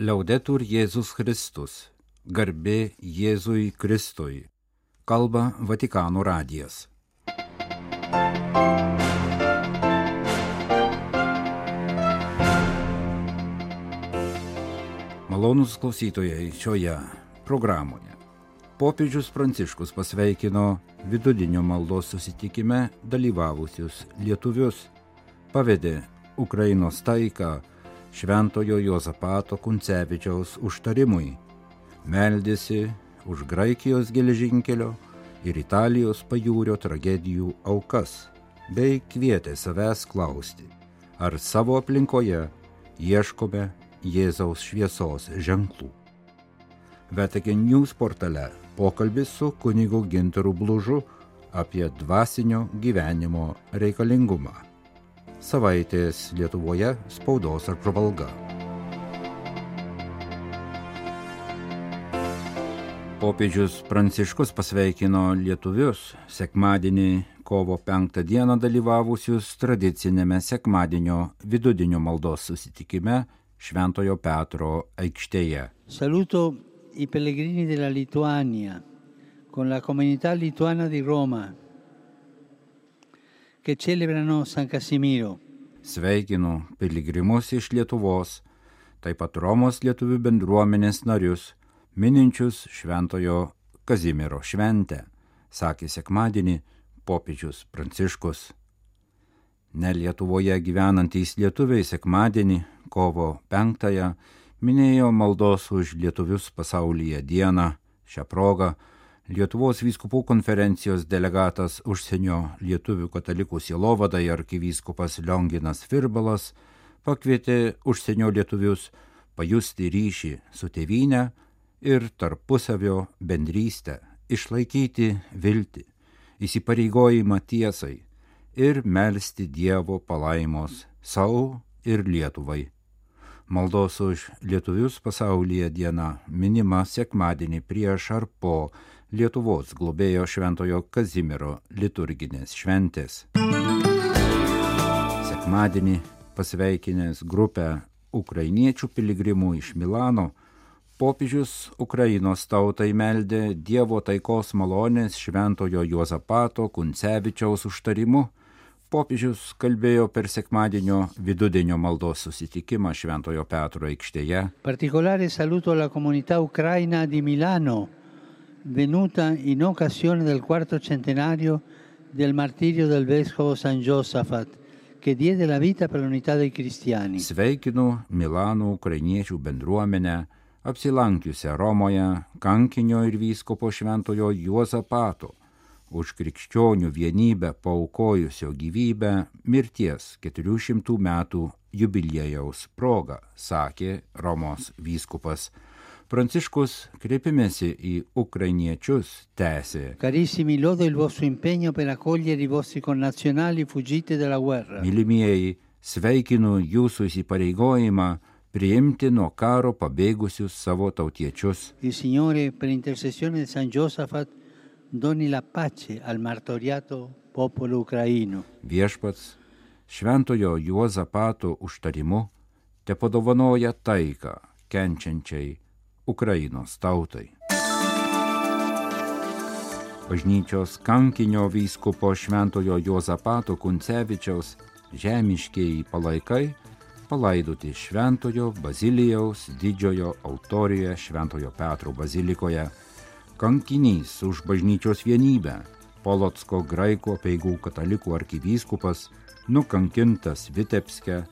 Liaudetur Jėzus Kristus, garbė Jėzui Kristui, kalba Vatikano radijas. Malonus klausytojai šioje programoje. Popiežius Pranciškus pasveikino vidudinio maldos susitikime dalyvavusius lietuvius, pavedė Ukrainos taiką Šventojo Jozapato Kuncevičiaus užtarimui, meldėsi už Graikijos geležinkelio ir Italijos pajūrio tragedijų aukas, bei kvietė savęs klausti, ar savo aplinkoje ieškome Jėzaus šviesos ženklų. Vatican News portale pokalbis su kunigu Gintaru Blužu apie dvasinio gyvenimo reikalingumą. Savaitės Lietuvoje spaudos apžvalga. Popiežius Pranciškus pasveikino lietuvius sekmadienį kovo 5 dieną dalyvavusius tradicinėme sekmadienio vidudinio maldos susitikime Šventojo Petro aikštėje. Saluto i pellegrini della Lituania con la comunità lituana di Roma che celebrano San Casimiro. Sveikinu piligrimus iš Lietuvos, taip pat Romos lietuvių bendruomenės narius, mininčius Šventojo Kazimiero šventę, sakė sekmadienį popiežius Pranciškus. Ne Lietuvoje gyvenantys lietuviai sekmadienį, kovo 5-ąją, minėjo maldos už lietuvius pasaulyje dieną. Šią progą Lietuvos vyskupų konferencijos delegatas užsienio lietuvių katalikų sielovadai arkivyskupas Lionginas Firbalas pakvietė užsienio lietuvius pajusti ryšį su tėvynė ir tarpusavio bendrystę, išlaikyti viltį, įsipareigojimą tiesai ir melstį Dievo palaimos savo ir Lietuvai. Maldos už lietuvius pasaulyje diena minima sekmadienį prieš ar po Lietuvos globėjo Šventojo Kazimiero liturginės šventės. Sekmadienį pasveikinęs grupę ukrainiečių piligrimų iš Milano, popiežius Ukrainos tautai meldė Dievo taikos malonės Šventojo Juozapato Kuncevičiaus užtarimu. Popiežius kalbėjo per sekmadienio vidudienio maldos susitikimą Šventojo Petro aikštėje. Particolare saluto alla comunità ucraina di Milano, venuta in occasione del quarto centenario del martirio del vescovo San Josafat, che diede la vita per l'unità dei cristiani. Sveikinu Milano ukrainiečių bendruomenę, apsilankiusią Romoje kankinio ir vyskopo šventojo Juozapato, už krikščionių vienybę paukojusio gyvybę mirties 400 metų jubiliejaus proga, sakė Romos vyskupas. Pranciškus kreipimėsi į ukrainiečius tęsė. Carissimi, lodo il vostro impegno per accogliere i vostri connazionali fuggiti dalla guerra. Mylimieji, sveikinu jūsų įsipareigojimą priimti nuo karo pabėgusius savo tautiečius. Il Signore, per intercessione di San Josafat, doni la pace al martoriato popolo ucraino. Viešpats šventojo Juozapato užtarimu te padovanoja taiką kenčiančiai Ukrainos tautai. Bažnyčios kankinio vyskupo šventojo Juozapato Kuncevičiaus žemiškieji palaikai palaidoti Šventojo Bazilijaus didžiojo autorijoje Šventojo Petro bazilikoje. Kankinys už bažnyčios vienybę, Polotsko graikų peigų katalikų arkivyskupas, nukankintas Vitebske,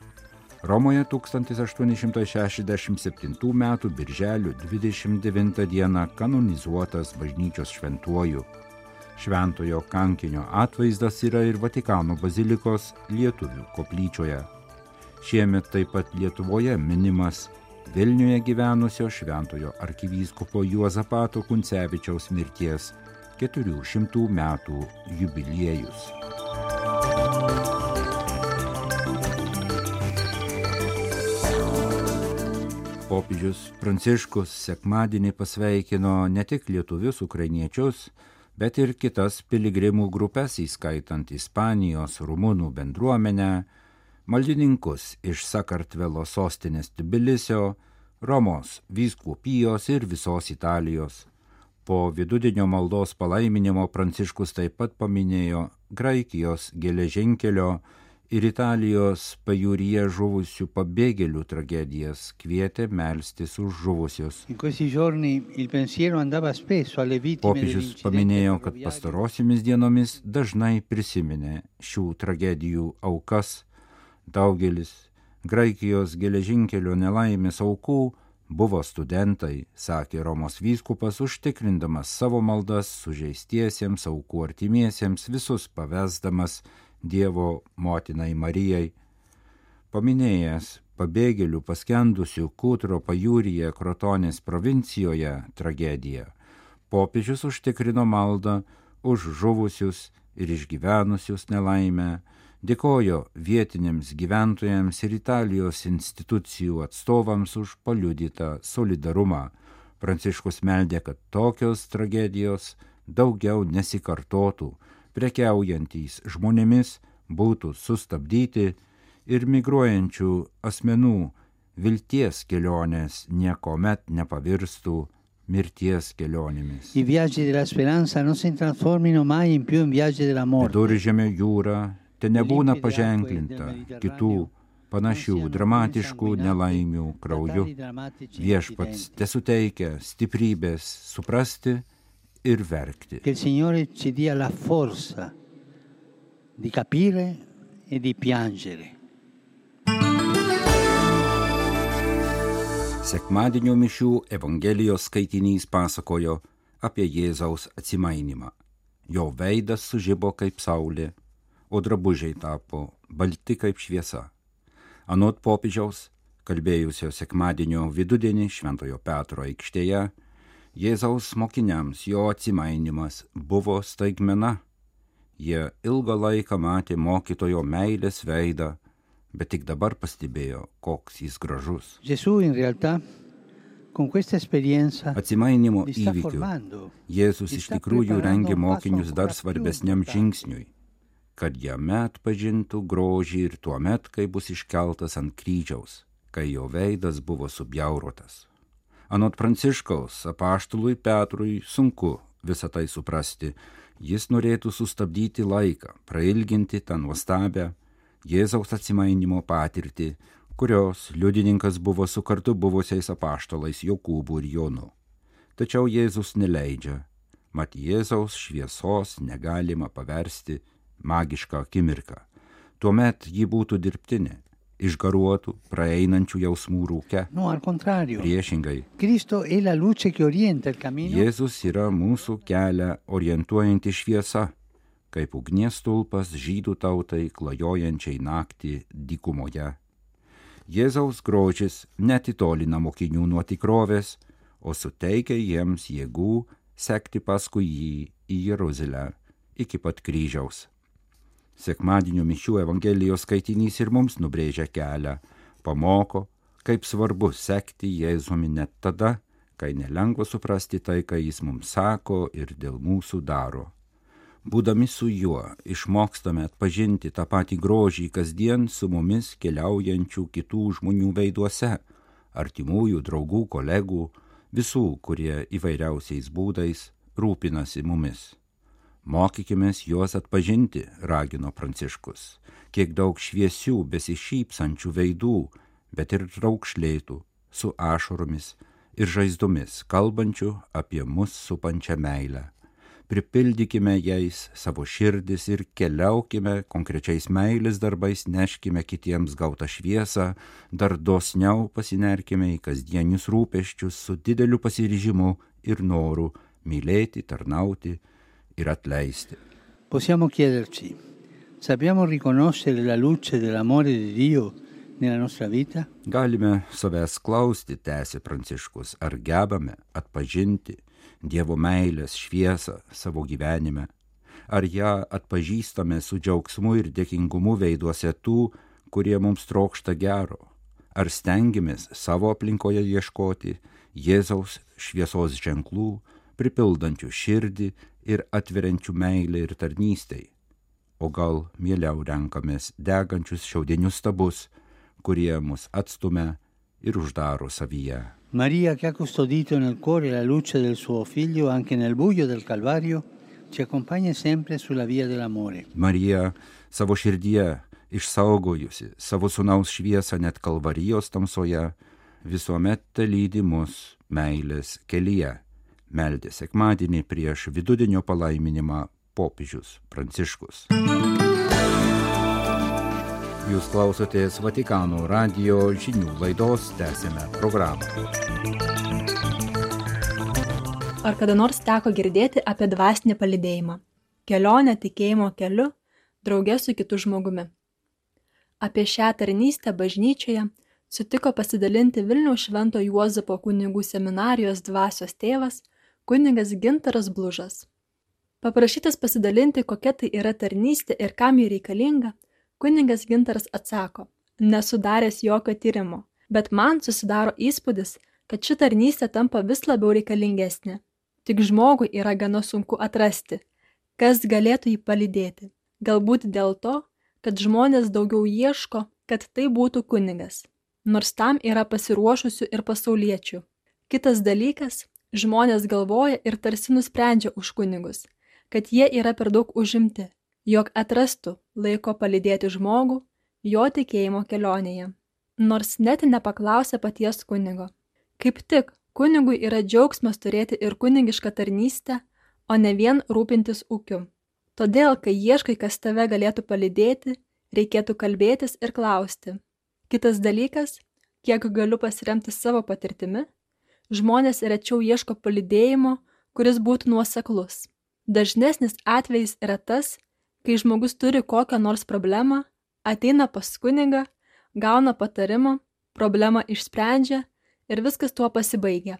Romoje 1867 m. birželio 29 d. kanonizuotas bažnyčios šventuoju. Šventojo kankinio atvaizdas yra ir Vatikano bazilikos lietuvių koplyčioje. Šiemet taip pat Lietuvoje minimas Vilniuje gyvenusio šventojo arkivyskupo Juozapato Kuncevičiaus mirties 400 metų jubiliejus. Popiežius Pranciškus sekmadienį pasveikino ne tik lietuvius, ukrainiečius, bet ir kitas piligrimų grupės, įskaitant Ispanijos, rumunų bendruomenę, maldininkus iš Sakartvelo sostinės Tbilisio, Romos, vyskupijos ir visos Italijos. Po vidudienio maldos palaiminimo Pranciškus taip pat paminėjo Graikijos geležinkelio ir Italijos pajūryje žuvusių pabėgėlių tragedijas, kvietė melstis už žuvusius. Popiežius paminėjo, kad pastarosiomis dienomis dažnai prisiminė šių tragedijų aukas. Daugelis Graikijos geležinkelio nelaimės aukų buvo studentai, sakė Romos vyskupas, užtikrindamas savo maldas sužeistiesiems aukų artimiesiems, visus pavesdamas Dievo motinai Marijai. Paminėjęs pabėgėlių paskendusių Kūtro pajūryje Krotonės provincijoje tragediją, popiežius užtikrino maldą už žuvusius ir išgyvenusius nelaimę, dėkojo vietiniams gyventojams ir Italijos institucijų atstovams už paliudytą solidarumą. Pranciškus meldė, kad tokios tragedijos daugiau nesikartotų prekiaujantys žmonėmis būtų sustabdyti ir migruojančių asmenų vilties kelionės niekuomet nepavirstų mirties kelionėmis. Viduržėmio jūra te nebūna paženklinta kitų panašių dramatiškų nelaimių krauju. Viešpats te suteikia stiprybės suprasti ir verkti. Di capire e di piangere. Sekmadienio mišių Evangelijos skaitinys pasakojo apie Jėzaus atsimainimą. Jo veidas sužybo kaip saulė, o drabužiai tapo balti kaip šviesa. Anot popiežiaus, kalbėjusio sekmadienio vidudienį Šventojo Petro aikštėje, Jėzaus mokiniams jo atsimainimas buvo staigmena. Jie ilgą laiką matė mokytojo meilės veidą, bet tik dabar pastebėjo, koks jis gražus. Atsimainimo įvykiu Jėzus iš tikrųjų rengė mokinius dar svarbesniam žingsniui, kad jame atpažintų grožį ir tuo met, kai bus iškeltas ant kryžiaus, kai jo veidas buvo subjaurotas. Anot Pranciškaus, apaštului Petrui sunku visą tai suprasti. Jis norėtų sustabdyti laiką, prailginti tą nuostabę Jėzaus atsimainimo patirtį, kurios liudininkas buvo su kartu buvusiais apaštalais Jokūbu ir Jonu. Tačiau Jėzus neleidžia, mat Jėzaus šviesos negalima paversti magišką akimirką. Tuomet ji būtų dirbtinė, išgaruotų, praeinančių jausmų rūke. No. Priešingai. Jėzus yra mūsų kelią orientuojanti šviesa, kaip ugnies tulpas žydų tautai klajojančiai naktį dykumoje. Jėzaus grožis netitolina mokinių nuo tikrovės, o suteikia jiems jėgų sekti paskui jį į Jeruzalę iki pat kryžiaus. Sekmadienio mišių Evangelijos skaitinys ir mums nubrėžia kelią, pamoko, kaip svarbu sekti Jėzumi net tada, kai nelengva suprasti tai, ką jis mums sako ir dėl mūsų daro. Būdami su juo išmokstame atpažinti tą patį grožį kasdien su mumis keliaujančių kitų žmonių veiduose, artimųjų, draugų, kolegų, visų, kurie įvairiausiais būdais rūpinasi mumis. Mokykimės juos atpažinti, ragino Pranciškus, kiek daug šviesių, besišypsančių veidų, bet ir raukšlėtų, su ašaromis ir žaizdomis, kalbančių apie mus supančią meilę. Pripildykime jais savo širdis ir keliaukime konkrečiais meilės darbais, neškime kitiems gautą šviesą, dar dosniau pasinerkime į kasdienius rūpeščius su dideliu pasiryžimu ir noru mylėti, tarnauti, ir atleisti. Possiamo chiederci, sappiamo riconoscere la luce dell'amore di Dio nella nostra vita? Galime savęs klausti, tęsė Pranciškus, ar gebame atpažinti Dievo meilės šviesą savo gyvenime, ar ją atpažįstame su džiaugsmu ir dėkingumu veiduose tų, kurie mums trokšta gero, ar stengiamės savo aplinkoje ieškoti Jėzaus šviesos ženklų, pripildančių širdį ir atveriančių meilę ir tarnystei. O gal mieliau renkamės degančius šiaudinius stabus, kurie mus atstumia ir uždaro savyje. Maria, che ha custodito nel cuore la luce del suo figlio anche nel buio del Calvario, ci accompagna sempre sulla via dell'amore. Marija savo širdyje išsaugojusi savo sunaus šviesą net kalvarijos tamsoje, visuomet lydi mus meilės kelyje. Meldė sekmadienį prieš vidudienio palaiminimą popiežius Pranciškus. Jūs klausotės Vatikano radio žinių laidos, tęsime programą. Ar kada nors teko girdėti apie dvasinį palidėjimą? Kelionę tikėjimo keliu, draugė su kitu žmogumi. Apie šią tarnystę bažnyčioje sutiko pasidalinti Vilniaus Švento Juozapo kunigų seminarijos dvasios tėvas kunigas Gintaras Blužas. Paprašytas pasidalinti, kokia tai yra tarnystė ir kam ji reikalinga, kunigas Gintaras atsako, nesudaręs jokio tyrimo, bet man susidaro įspūdis, kad ši tarnystė tampa vis labiau reikalingesnė. Tik žmogui yra gana sunku atrasti, kas galėtų jį palydėti. Galbūt dėl to, kad žmonės daugiau ieško, kad tai būtų kunigas, nors tam yra pasiruošusių ir pasauliečių. Kitas dalykas, žmonės galvoja ir tarsi nusprendžia už kunigus, kad jie yra per daug užimti, jog atrastų laiko palydėti žmogų jo tikėjimo kelionėje, nors net nepaklausė paties kunigo. Kaip tik kunigui yra džiaugsmas turėti ir kunigišką tarnystę, o ne vien rūpintis ūkiu. Todėl, kai ieškai, kas tave galėtų palydėti, reikėtų kalbėtis ir klausti. Kitas dalykas, kiek galiu pasiremti savo patirtimi, žmonės rečiau ieško palydėjimo, kuris būtų nuoseklus. Dažnesnis atvejis yra tas, kai žmogus turi kokią nors problemą, ateina pas kunigą, gauna patarimą, problemą išsprendžia ir viskas tuo pasibaigia.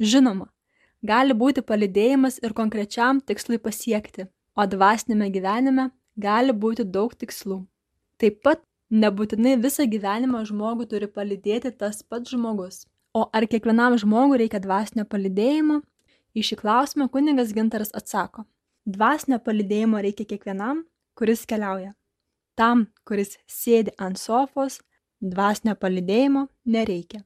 Žinoma, gali būti palydėjimas ir konkrečiam tikslui pasiekti, o dvasinėme gyvenime gali būti daug tikslų. Taip pat nebūtinai visą gyvenimą žmogų turi palydėti tas pats žmogus. O ar kiekvienam žmogui reikia dvasinio palydėjimo? Į šį klausimą kuningas Gintaras atsako. Dvasinio palydėjimo reikia kiekvienam, kuris keliauja. Tam, kuris sėdi ant sofos, dvasinio palydėjimo nereikia.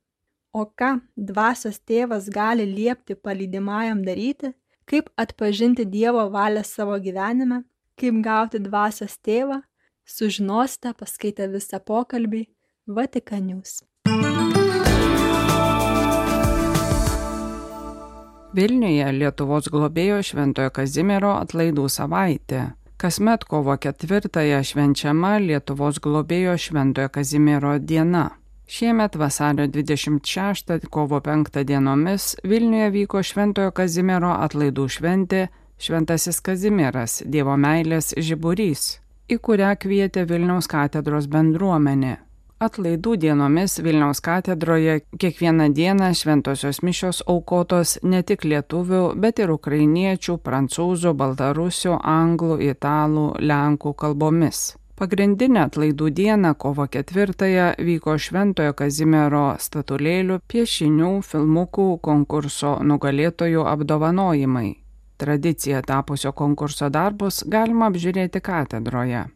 O ką dvasios tėvas gali liepti palydimajam daryti, kaip atpažinti Dievo valią savo gyvenime, kaip gauti dvasios tėvą, sužinosite paskaitę visą pokalbį Vatikanius. Vilniuje Lietuvos globėjo Šventojo Kazimiero atlaidų savaitė. Kasmet kovo ketvirtąją švenčiama Lietuvos globėjo Šventojo Kazimiero diena. Šiemet vasario 26 kovo 5 dienomis Vilniuje vyko Šventojo Kazimiero atlaidų šventė Šventasis Kazimieras Dievo meilės žiburys, į kurią kvietė Vilniaus katedros bendruomenė. Atlaidų dienomis Vilniaus katedroje kiekvieną dieną šventosios mišios aukotos ne tik lietuvių, bet ir ukrainiečių, prancūzų, baltarusių, anglų, italų, lenkų kalbomis. Pagrindinę atlaidų dieną, kovo ketvirtąją, vyko Šventojo Kazimiero statulėlių, piešinių, filmukų konkurso nugalėtojų apdovanojimai. Tradicija tapusio konkurso darbus galima apžiūrėti katedroje.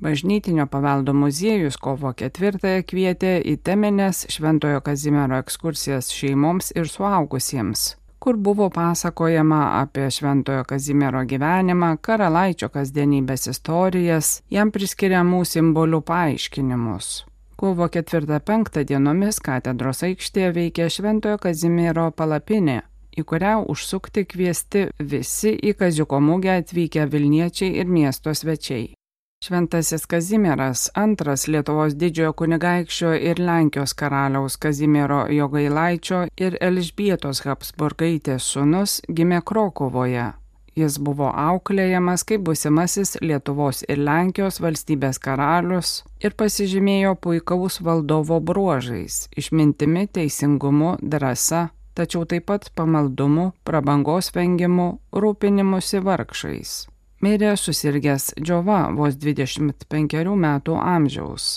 Bažnytinio paveldo muziejus kovo ketvirtąją kvietė į teminės Šventojo Kazimiero ekskursijas šeimoms ir suaugusiems, kur buvo pasakojama apie Šventojo Kazimiero gyvenimą, karalaičio kasdienybės istorijas, jam priskiriamų simbolių paaiškinimus. Kovo 4-5 dienomis katedros aikštėje veikė Šventojo Kazimiero palapinė, į kurią užsukti kviesti visi į Kaziuko mugę atvykę Vilniečiai ir miesto svečiai. Šventasis Kazimieras, antras Lietuvos didžiojo kunigaikščio ir Lenkijos karaliaus Kazimiero Jogailaičio ir Elžbietos Habsburgaitės sūnus, gimė Krokovoje. Jis buvo auklėjamas kaip busimasis Lietuvos ir Lenkijos valstybės karalius ir pasižymėjo puikaus valdovo bruožais - išmintimi, teisingumu, drąsa, tačiau taip pat pamaldumu, prabangos vengimu, rūpinimusi vargšais mirė susirgęs džiova vos 25 metų amžiaus.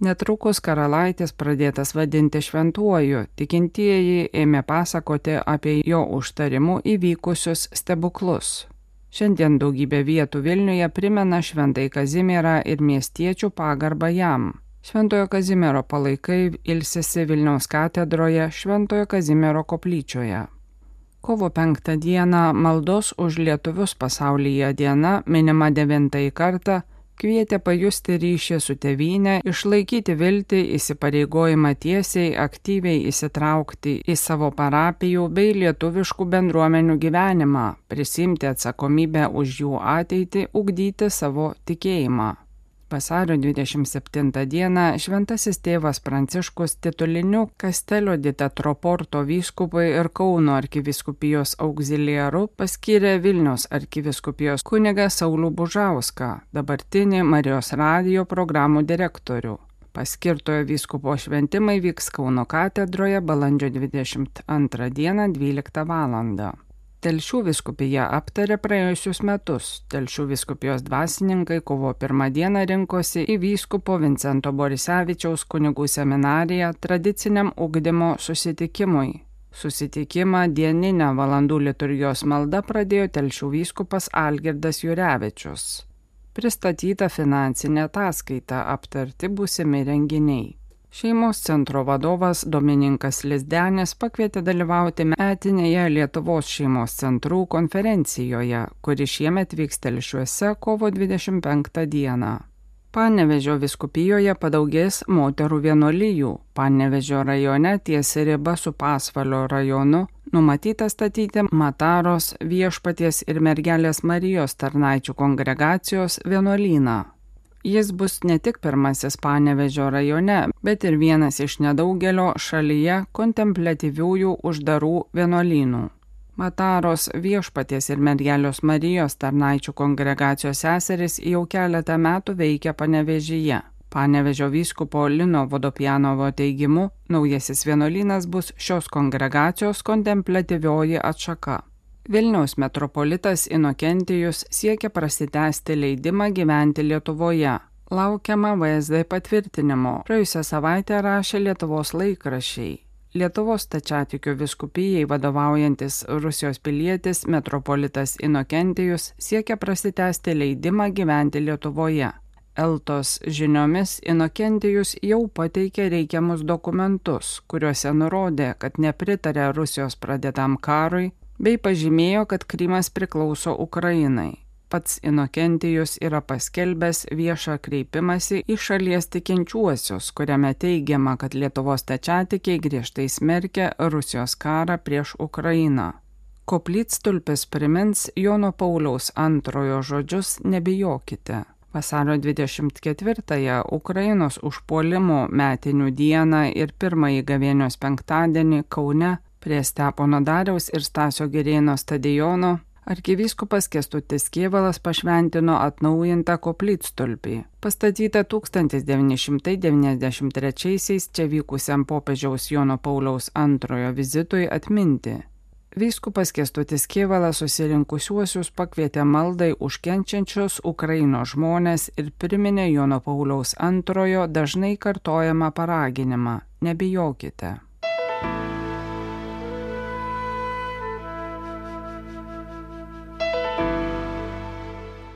Netrukus karalaitis pradėtas vadinti šventuoju, tikintieji ėmė pasakoti apie jo užtarimų įvykusius stebuklus. Šiandien daugybė vietų Vilniuje primena šventai Kazimierą ir miestiečių pagarbą jam. Šventojo Kazimiero palaikai ilsėsi Vilniaus katedroje Šventojo Kazimiero koplyčioje. Kovo penktą dieną maldos už lietuvius pasaulyje diena minima devintąjį kartą kvietė pajusti ryšį su tėvynė, išlaikyti viltį, įsipareigojimą tiesiai, aktyviai įsitraukti į savo parapijų bei lietuviškų bendruomenių gyvenimą, prisimti atsakomybę už jų ateitį, ugdyti savo tikėjimą. Vasario 27 dieną šventasis tėvas Pranciškus tituliniu Kastelio di Tetroporto vyskupai ir Kauno arkiviskupijos auxiliaru paskyrė Vilnius arkiviskupijos kunigą Saulų Bužauską, dabartinį Marijos radio programų direktorių. Paskirtojo vyskupo šventimai vyks Kauno katedroje balandžio 22 dieną 12 val. Telšių viskupija aptarė praėjusius metus. Telšių viskupijos dvasininkai kovo pirmą dieną rinkosi į vyskupo Vincento Borisevičiaus kunigų seminariją tradiciniam ugdymo susitikimui. Susitikimą dieninę valandų liturgijos maldą pradėjo Telšių vyskupas Algirdas Jurevičius. Pristatyta finansinė ataskaita aptarti būsimi renginiai. Šeimos centro vadovas Domininkas Lisdenis pakvietė dalyvauti metinėje Lietuvos šeimos centrų konferencijoje, kuri šiemet vyks telšiuose kovo 25 dieną. Panevežio viskupijoje padaugės moterų vienolyjų. Panevežio rajone ties riba su Pasvalio rajonu numatyta statyti Mataros viešpaties ir mergelės Marijos tarnaičių kongregacijos vienuolyną. Jis bus ne tik pirmasis Panevežio rajone, bet ir vienas iš nedaugelio šalyje kontemplatyviųjų uždarų vienuolynų. Mataros viešpaties ir mergelios Marijos tarnaičių kongregacijos seseris jau keletą metų veikia Panevežyje. Panevežio vyskupo Lino Vodopianovo teigimu, naujasis vienuolynas bus šios kongregacijos kontemplatyvioji atšaka. Vilniaus metropolitas Inokentijus siekia prasitęsti leidimą gyventi Lietuvoje. Laukiama VSD patvirtinimo. Praėjusią savaitę rašė Lietuvos laikrašiai. Lietuvos tačiatikių viskupijai vadovaujantis Rusijos pilietis metropolitas Inokentijus siekia prasitęsti leidimą gyventi Lietuvoje. Eltos žiniomis Inokentijus jau pateikė reikiamus dokumentus, kuriuose nurodė, kad nepritarė Rusijos pradėtam karui bei pažymėjo, kad Krymas priklauso Ukrainai. Pats Inokentijus yra paskelbęs viešą kreipimąsi į šalies tikinčiuosius, kuriame teigiama, kad Lietuvos tečiatikiai griežtai smerkia Rusijos karą prieš Ukrainą. Koplytstulpis primins Jono Pauliaus antrojo žodžius nebijokite. Vasario 24-ąją Ukrainos užpuolimo metinių dieną ir pirmąjį gavėnios penktadienį Kaune Prie Stepono Dariaus ir Stasio Gerėno stadiono arkivyskupas Kestutis Kievalas pašventino atnaujintą koplytstulpį, pastatytą 1993-aisiais čia vykusiam popiežiaus Jono Pauliaus antrojo vizitui atminti. Vyskupas Kestutis Kievalas susirinkusiuosius pakvietė maldai užkenčiančios Ukrainos žmonės ir priminė Jono Pauliaus antrojo dažnai kartojamą paraginimą - nebijokite.